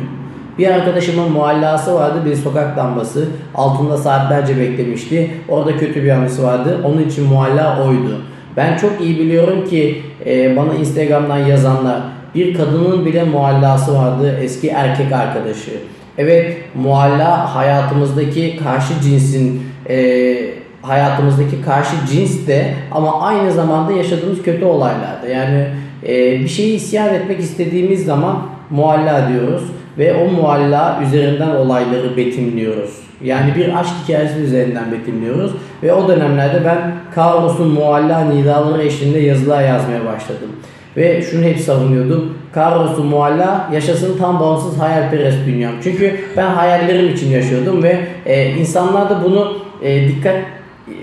Bir arkadaşımın muallası vardı bir sokak lambası. Altında saatlerce beklemişti. Orada kötü bir anısı vardı. Onun için mualla oydu. Ben çok iyi biliyorum ki e, bana Instagram'dan yazanlar bir kadının bile muallası vardı eski erkek arkadaşı. Evet mualla hayatımızdaki karşı cinsin e, hayatımızdaki karşı cins de ama aynı zamanda yaşadığımız kötü olaylarda. Yani e, bir şeyi isyan etmek istediğimiz zaman mualla diyoruz ve o mualla üzerinden olayları betimliyoruz. Yani bir aşk hikayesi üzerinden betimliyoruz ve o dönemlerde ben Karos'un mualla nidaları eşliğinde yazılar yazmaya başladım. Ve şunu hep savunuyordum. Carlos'un mualla yaşasın tam bağımsız hayalperest dünyam. Çünkü ben hayallerim için yaşıyordum ve e, insanlar da bunu e, dikkat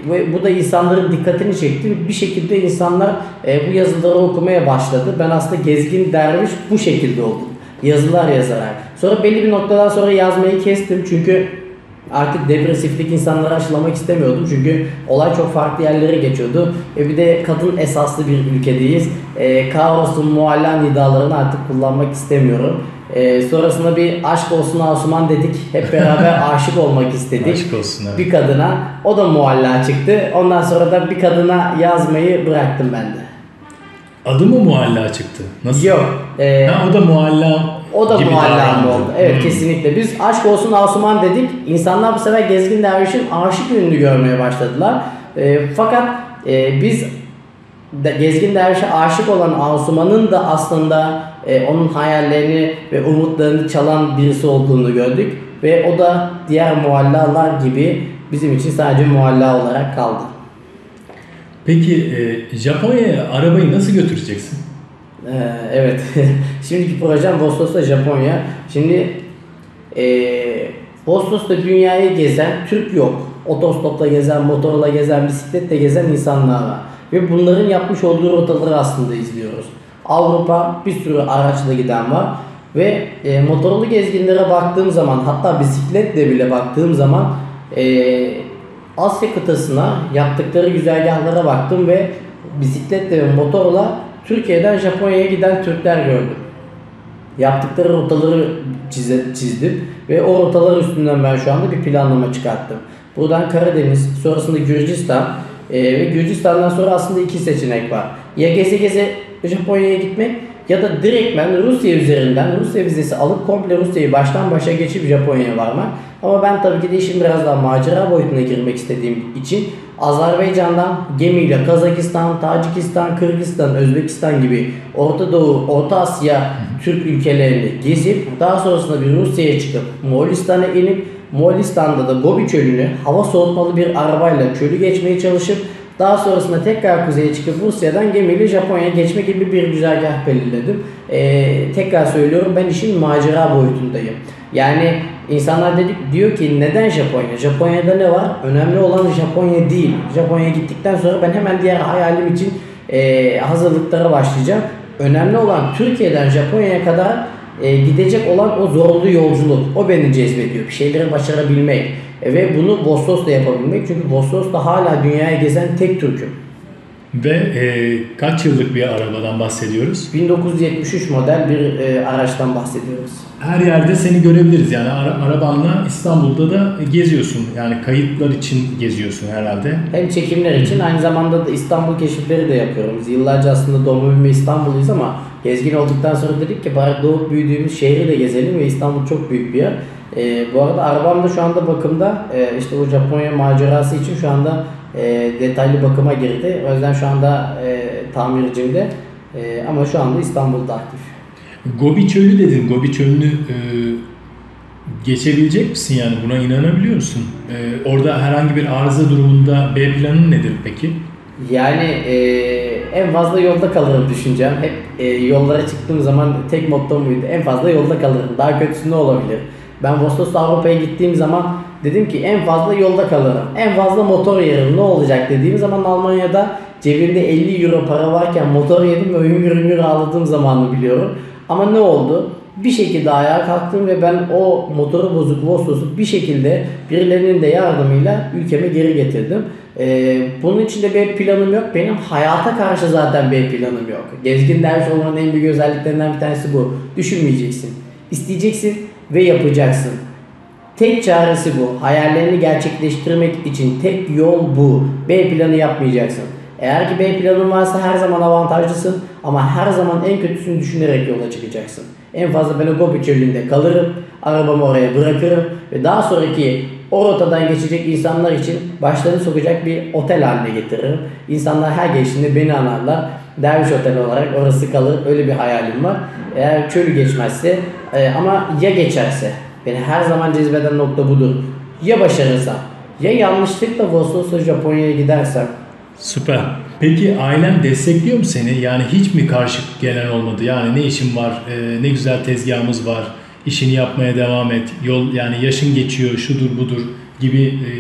ve bu da insanların dikkatini çekti. Bir şekilde insanlar e, bu yazıları okumaya başladı. Ben aslında gezgin derviş bu şekilde oldum. Yazılar yazarak. Sonra belli bir noktadan sonra yazmayı kestim. Çünkü artık depresiflik insanları aşılamak istemiyordum. Çünkü olay çok farklı yerlere geçiyordu. E bir de kadın esaslı bir ülkedeyiz. E, kaosun mualla nidalarını artık kullanmak istemiyorum. E, sonrasında bir aşk olsun Asuman dedik. Hep beraber [LAUGHS] aşık olmak istedik. Aşk olsun, evet. Bir kadına. O da mualla çıktı. Ondan sonra da bir kadına yazmayı bıraktım ben de. Adı mı mualla çıktı? Nasıl? Yok. E, Ha, o da mualla o da muallak davrandı. oldu. Evet Hmm. kesinlikle. Biz aşk olsun Asuman dedik. İnsanlar bu sefer Gezgin Derviş'in aşık ünlü görmeye başladılar. E, fakat e, biz de, Gezgin Derviş'e aşık olan Asuman'ın da aslında e, onun hayallerini ve umutlarını çalan birisi olduğunu gördük. Ve o da diğer muallalar gibi bizim için sadece mualla olarak kaldı. Peki e, Japonya'ya arabayı nasıl götüreceksin? Ee, evet. [LAUGHS] Şimdiki projem Vostos'ta Japonya. Şimdi ee, Vostos'ta dünyayı gezen Türk yok. Otostopla gezen, motorla gezen, bisikletle gezen insanlar var. Ve bunların yapmış olduğu rotaları aslında izliyoruz. Avrupa bir sürü araçla giden var. Ve e, motorlu gezginlere baktığım zaman hatta bisikletle bile baktığım zaman e, Asya kıtasına yaptıkları güzergahlara baktım ve bisikletle ve motorla Türkiye'den Japonya'ya giden Türkler gördüm. Yaptıkları rotaları çize- çizdim ve o rotalar üstünden ben şu anda bir planlama çıkarttım. Buradan Karadeniz, sonrasında Gürcistan e, ve Gürcistan'dan sonra aslında iki seçenek var. Ya geze geze Japonya'ya gitmek ya da direktmen Rusya üzerinden Rusya vizesi alıp komple Rusya'yı baştan başa geçip Japonya'ya varmak. Ama ben tabii ki de işin biraz daha macera boyutuna girmek istediğim için Azerbaycan'dan gemiyle Kazakistan, Tacikistan, Kırgızistan, Özbekistan gibi Orta Doğu, Orta Asya Türk ülkelerini gezip daha sonrasında bir Rusya'ya çıkıp Moğolistan'a inip Moğolistan'da da Gobi Çölü'nü hava soğutmalı bir arabayla çölü geçmeye çalışıp daha sonrasında tekrar kuzeye çıkıp Rusya'dan gemiyle Japonya'ya geçme gibi bir güzergah belirledim. Ee, tekrar söylüyorum ben işin macera boyutundayım. Yani insanlar dedik diyor ki neden Japonya? Japonya'da ne var? Önemli olan Japonya değil. Japonya'ya gittikten sonra ben hemen diğer hayalim için e, hazırlıklara başlayacağım. Önemli olan Türkiye'den Japonya'ya kadar e, gidecek olan o zorlu yolculuk. O beni cezbediyor. Bir şeyleri başarabilmek. E, ve bunu Vostos'ta yapabilmek. Çünkü Vostos'ta hala dünyaya gezen tek Türk'üm. Ve e, kaç yıllık bir arabadan bahsediyoruz? 1973 model bir e, araçtan bahsediyoruz. Her yerde seni görebiliriz yani ara- arabanla İstanbul'da da geziyorsun. Yani kayıtlar için geziyorsun herhalde. Hem çekimler için aynı zamanda da İstanbul keşifleri de yapıyorum. Biz yıllarca aslında doğma büyüme İstanbulluyuz ama gezgin olduktan sonra dedik ki bari doğup büyüdüğümüz şehri de gezelim ve İstanbul çok büyük bir yer. E, bu arada arabam da şu anda bakımda. E, işte o Japonya macerası için şu anda e, detaylı bakıma girdi. O yüzden şu anda e, tamircimde. E, ama şu anda İstanbul'da aktif. Gobi Çölü dedin. Gobi Çölü'nü e, geçebilecek misin yani buna inanabiliyor musun? E, orada herhangi bir arıza durumunda B planın nedir peki? Yani e, en fazla yolda kalırım düşüneceğim. Hep e, yollara çıktığım zaman tek mottom buydu. En fazla yolda kalırım. Daha kötüsü ne olabilir? Ben Vostos'ta Avrupa'ya gittiğim zaman dedim ki en fazla yolda kalırım. En fazla motor yerim. Ne olacak dediğim zaman Almanya'da cebimde 50 euro para varken motor yedim ve hüngür hüngür ağladığım zamanı biliyorum. Ama ne oldu? Bir şekilde ayağa kalktım ve ben o motoru bozuk Vostos'u bir şekilde birilerinin de yardımıyla ülkeme geri getirdim. Ee, bunun için de bir planım yok. Benim hayata karşı zaten bir planım yok. Gezgin derviş olmanın en büyük özelliklerinden bir tanesi bu. Düşünmeyeceksin. İsteyeceksin ve yapacaksın. Tek çaresi bu. Hayallerini gerçekleştirmek için tek yol bu. B planı yapmayacaksın. Eğer ki B planın varsa her zaman avantajlısın ama her zaman en kötüsünü düşünerek yola çıkacaksın. En fazla ben o Gobi çölünde kalırım, arabamı oraya bırakırım ve daha sonraki o rotadan geçecek insanlar için başlarını sokacak bir otel haline getiririm. İnsanlar her geçtiğinde beni anarlar. Derviş Otel olarak orası kalır. Öyle bir hayalim var. Eğer çölü geçmezse e, ama ya geçerse beni her zaman cezbeden nokta budur. Ya başarırsam ya yanlışlıkla Vostos'la Japonya'ya gidersem Süper. Peki ailen destekliyor mu seni? Yani hiç mi karşı gelen olmadı? Yani ne işin var, e, ne güzel tezgahımız var, işini yapmaya devam et, yol yani yaşın geçiyor, şudur budur gibi e,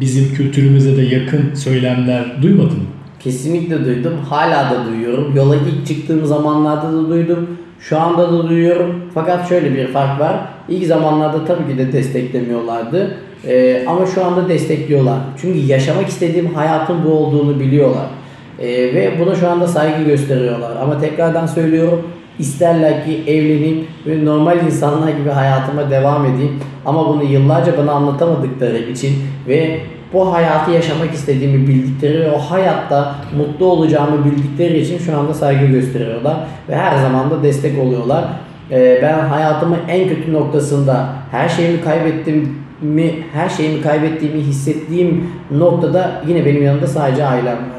bizim kültürümüze de yakın söylemler duymadın mı? Kesinlikle duydum. Hala da duyuyorum. Yola ilk çıktığım zamanlarda da duydum. Şu anda da duyuyorum. Fakat şöyle bir fark var. İlk zamanlarda tabii ki de desteklemiyorlardı. Ee, ama şu anda destekliyorlar. Çünkü yaşamak istediğim hayatın bu olduğunu biliyorlar. Ee, ve buna şu anda saygı gösteriyorlar. Ama tekrardan söylüyorum. isterler ki evleneyim ve normal insanlar gibi hayatıma devam edeyim. Ama bunu yıllarca bana anlatamadıkları için ve bu hayatı yaşamak istediğimi bildikleri ve o hayatta mutlu olacağımı bildikleri için şu anda saygı gösteriyorlar ve her zaman da destek oluyorlar. Ee, ben hayatımın en kötü noktasında her şeyimi kaybettim mi, her şeyimi kaybettiğimi hissettiğim noktada yine benim yanımda sadece ailem.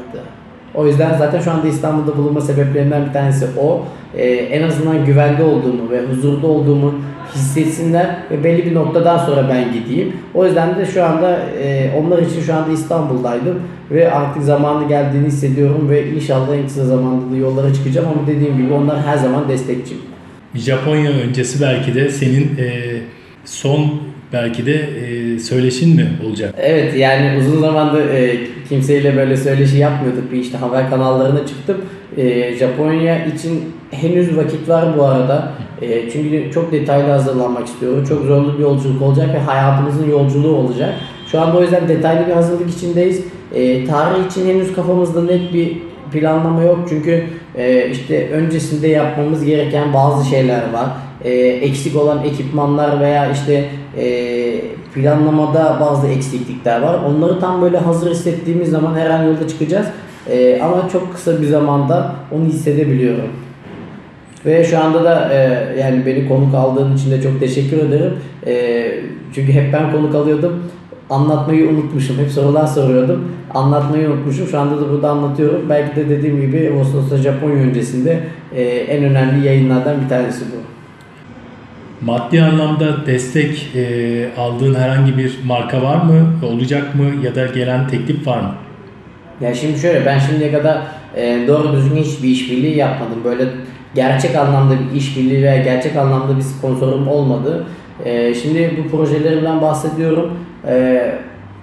O yüzden zaten şu anda İstanbul'da bulunma sebeplerinden bir tanesi o. Ee, en azından güvende olduğumu ve huzurda olduğumu hissetsinler ve belli bir noktadan sonra ben gideyim. O yüzden de şu anda e, onlar için şu anda İstanbul'daydım ve artık zamanı geldiğini hissediyorum ve inşallah en kısa zamanda da yollara çıkacağım ama dediğim gibi onlar her zaman destekçim. Japonya öncesi belki de senin e, son belki de e, söyleşin mi olacak? Evet yani uzun zamandır e, kimseyle böyle söyleşi yapmıyorduk. Bir işte haber kanallarına çıktım. E, Japonya için henüz vakit var bu arada. E, çünkü çok detaylı hazırlanmak istiyorum. Çok zorlu bir yolculuk olacak ve hayatımızın yolculuğu olacak. Şu anda o yüzden detaylı bir hazırlık içindeyiz. E, tarih için henüz kafamızda net bir planlama yok. Çünkü e, işte öncesinde yapmamız gereken bazı şeyler var. E, eksik olan ekipmanlar veya işte e, planlamada bazı eksiklikler var. Onları tam böyle hazır hissettiğimiz zaman her an yolda çıkacağız. E, ama çok kısa bir zamanda onu hissedebiliyorum. Ve şu anda da e, yani beni konuk aldığın için de çok teşekkür ederim. E, çünkü hep ben konuk alıyordum. Anlatmayı unutmuşum. Hep sorular soruyordum. Anlatmayı unutmuşum. Şu anda da burada anlatıyorum. Belki de dediğim gibi Ağustos'ta Japonya öncesinde e, en önemli yayınlardan bir tanesi bu. Maddi anlamda destek e, aldığın herhangi bir marka var mı? Olacak mı? Ya da gelen teklif var mı? Ya şimdi şöyle ben şimdiye kadar e, doğru düzgün hiçbir işbirliği yapmadım. Böyle gerçek anlamda bir işbirliği veya gerçek anlamda bir sponsorum olmadı. E, şimdi bu projelerimden bahsediyorum. E,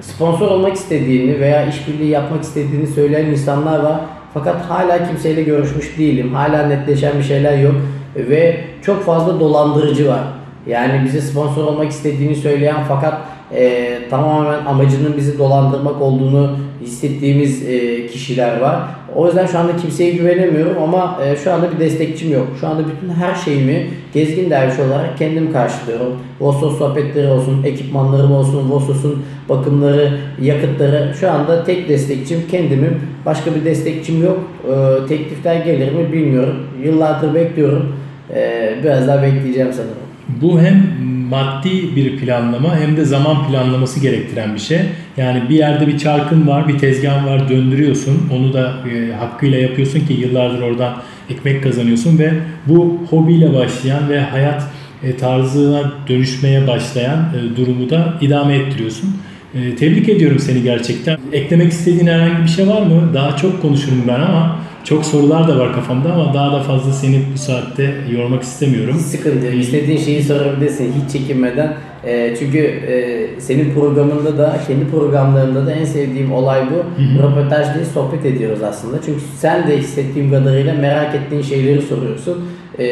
sponsor olmak istediğini veya işbirliği yapmak istediğini söyleyen insanlar var. Fakat hala kimseyle görüşmüş değilim. Hala netleşen bir şeyler yok. Ve çok fazla dolandırıcı var. Yani bize sponsor olmak istediğini söyleyen fakat e, tamamen amacının bizi dolandırmak olduğunu hissettiğimiz e, kişiler var. O yüzden şu anda kimseye güvenemiyorum ama e, şu anda bir destekçim yok. Şu anda bütün her şeyimi gezgin derviş olarak kendim karşılıyorum. Vosos sohbetleri olsun, ekipmanlarım olsun, Vosos'un bakımları, yakıtları. Şu anda tek destekçim kendimim. Başka bir destekçim yok. E, teklifler gelir mi bilmiyorum. Yıllardır bekliyorum. E, biraz daha bekleyeceğim sanırım. Bu hem maddi bir planlama hem de zaman planlaması gerektiren bir şey. Yani bir yerde bir çarkın var, bir tezgahın var, döndürüyorsun. Onu da e, hakkıyla yapıyorsun ki yıllardır oradan ekmek kazanıyorsun ve bu hobiyle başlayan ve hayat e, tarzına dönüşmeye başlayan e, durumu da idame ettiriyorsun. E, tebrik ediyorum seni gerçekten. Eklemek istediğin herhangi bir şey var mı? Daha çok konuşurum ben ama çok sorular da var kafamda ama daha da fazla seni bu saatte yormak istemiyorum. Hiç sıkıntı yok. İstediğin şeyi sorabilirsin hiç çekinmeden. E, çünkü e, senin programında da, kendi programlarında da en sevdiğim olay bu. Röportaj değil, sohbet ediyoruz aslında. Çünkü sen de hissettiğim kadarıyla merak ettiğin şeyleri soruyorsun. E,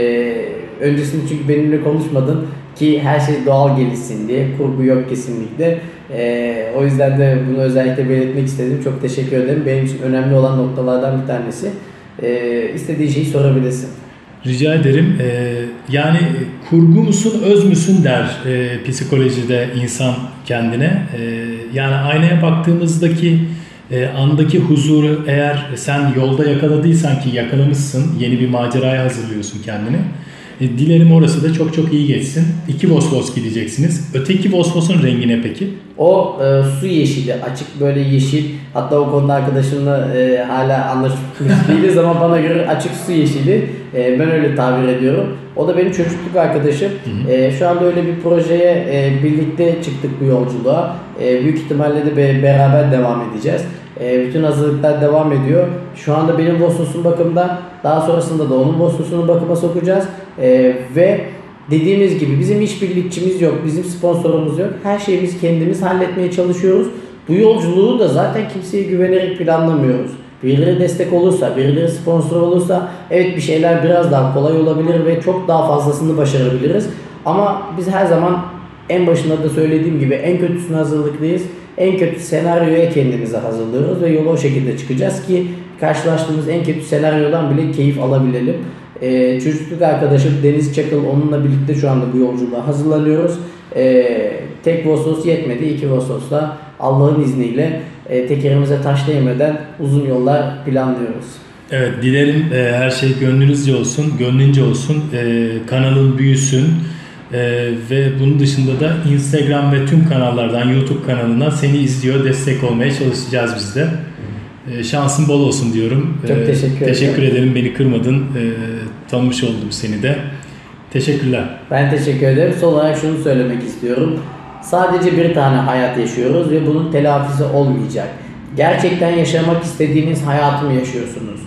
öncesinde çünkü benimle konuşmadın ki her şey doğal gelişsin diye. Kurgu yok kesinlikle. E, o yüzden de bunu özellikle belirtmek istedim. Çok teşekkür ederim. Benim için önemli olan noktalardan bir tanesi. E, istediğin şeyi sorabilirsin. Rica ederim. Ee, yani kurgu musun, öz müsün der e, psikolojide insan kendine. E, yani aynaya baktığımızdaki e, andaki huzuru eğer sen yolda yakaladıysan ki yakalamışsın, yeni bir maceraya hazırlıyorsun kendini. E, dilerim orası da çok çok iyi geçsin. İki Vosvos gideceksiniz. Öteki Vosvos'un rengi ne peki? O e, su yeşili, açık böyle yeşil. Hatta o konuda arkadaşımla e, hala anlaşmış değiliz [LAUGHS] ama bana göre açık su yeşili. E, ben öyle tabir ediyorum. O da benim çocukluk arkadaşım. E, şu anda öyle bir projeye e, birlikte çıktık bu yolculuğa. E, büyük ihtimalle de be- beraber devam edeceğiz. E, bütün hazırlıklar devam ediyor. Şu anda benim Vosos'un bakımda, daha sonrasında da onun Vosos'unu bakıma sokacağız. E, ve dediğimiz gibi bizim işbirlikçimiz yok, bizim sponsorumuz yok. Her şeyimizi kendimiz halletmeye çalışıyoruz. Bu yolculuğu da zaten kimseye güvenerek planlamıyoruz. Birileri destek olursa, birileri sponsor olursa evet bir şeyler biraz daha kolay olabilir ve çok daha fazlasını başarabiliriz. Ama biz her zaman en başında da söylediğim gibi en kötüsüne hazırlıklıyız. En kötü senaryoya kendimizi hazırlıyoruz ve yola o şekilde çıkacağız ki karşılaştığımız en kötü senaryodan bile keyif alabilelim. Ee, çocukluk arkadaşım Deniz Çakıl onunla birlikte şu anda bu yolculuğa hazırlanıyoruz. Ee, tek Vossos yetmedi. iki Vossos'la Allah'ın izniyle e, tekerimize taş değmeden uzun yollar planlıyoruz. Evet dilerim e, her şey gönlünüzce olsun, gönlünce olsun, e, kanalın büyüsün e, ve bunun dışında da Instagram ve tüm kanallardan YouTube kanalına seni izliyor, destek olmaya çalışacağız biz de. E, şansın bol olsun diyorum. Çok E, teşekkür ederim. Teşekkür ederim beni kırmadın, e, tanımış oldum seni de. Teşekkürler. Ben teşekkür ederim. Son olarak şunu söylemek istiyorum. Sadece bir tane hayat yaşıyoruz ve bunun telafisi olmayacak. Gerçekten yaşamak istediğiniz hayatı mı yaşıyorsunuz?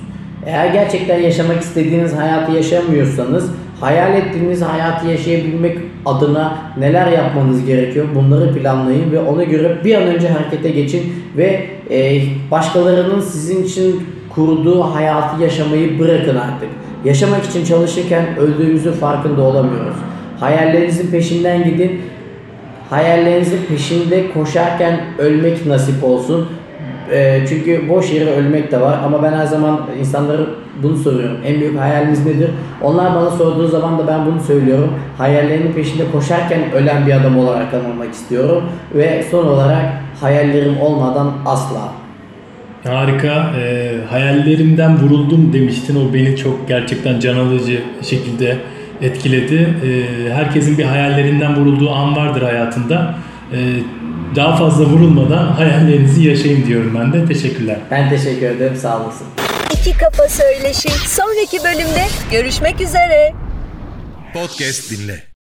Eğer gerçekten yaşamak istediğiniz hayatı yaşamıyorsanız hayal ettiğiniz hayatı yaşayabilmek adına neler yapmanız gerekiyor bunları planlayın ve ona göre bir an önce harekete geçin ve e, başkalarının sizin için kurduğu hayatı yaşamayı bırakın artık. Yaşamak için çalışırken öldüğümüzün farkında olamıyoruz. Hayallerinizin peşinden gidin. Hayallerinizin peşinde koşarken ölmek nasip olsun. Ee, çünkü boş yere ölmek de var ama ben her zaman insanlara bunu soruyorum. En büyük hayaliniz nedir? Onlar bana sorduğu zaman da ben bunu söylüyorum. Hayallerinin peşinde koşarken ölen bir adam olarak anılmak istiyorum. Ve son olarak hayallerim olmadan asla. Harika. E, hayallerimden vuruldum demiştin. O beni çok gerçekten can alıcı şekilde etkiledi. E, herkesin bir hayallerinden vurulduğu an vardır hayatında. E, daha fazla vurulmadan [LAUGHS] hayallerinizi yaşayın diyorum ben de. Teşekkürler. Ben teşekkür ederim. Sağ olasın. İki Kafa Söyleşi sonraki bölümde görüşmek üzere. Podcast dinle.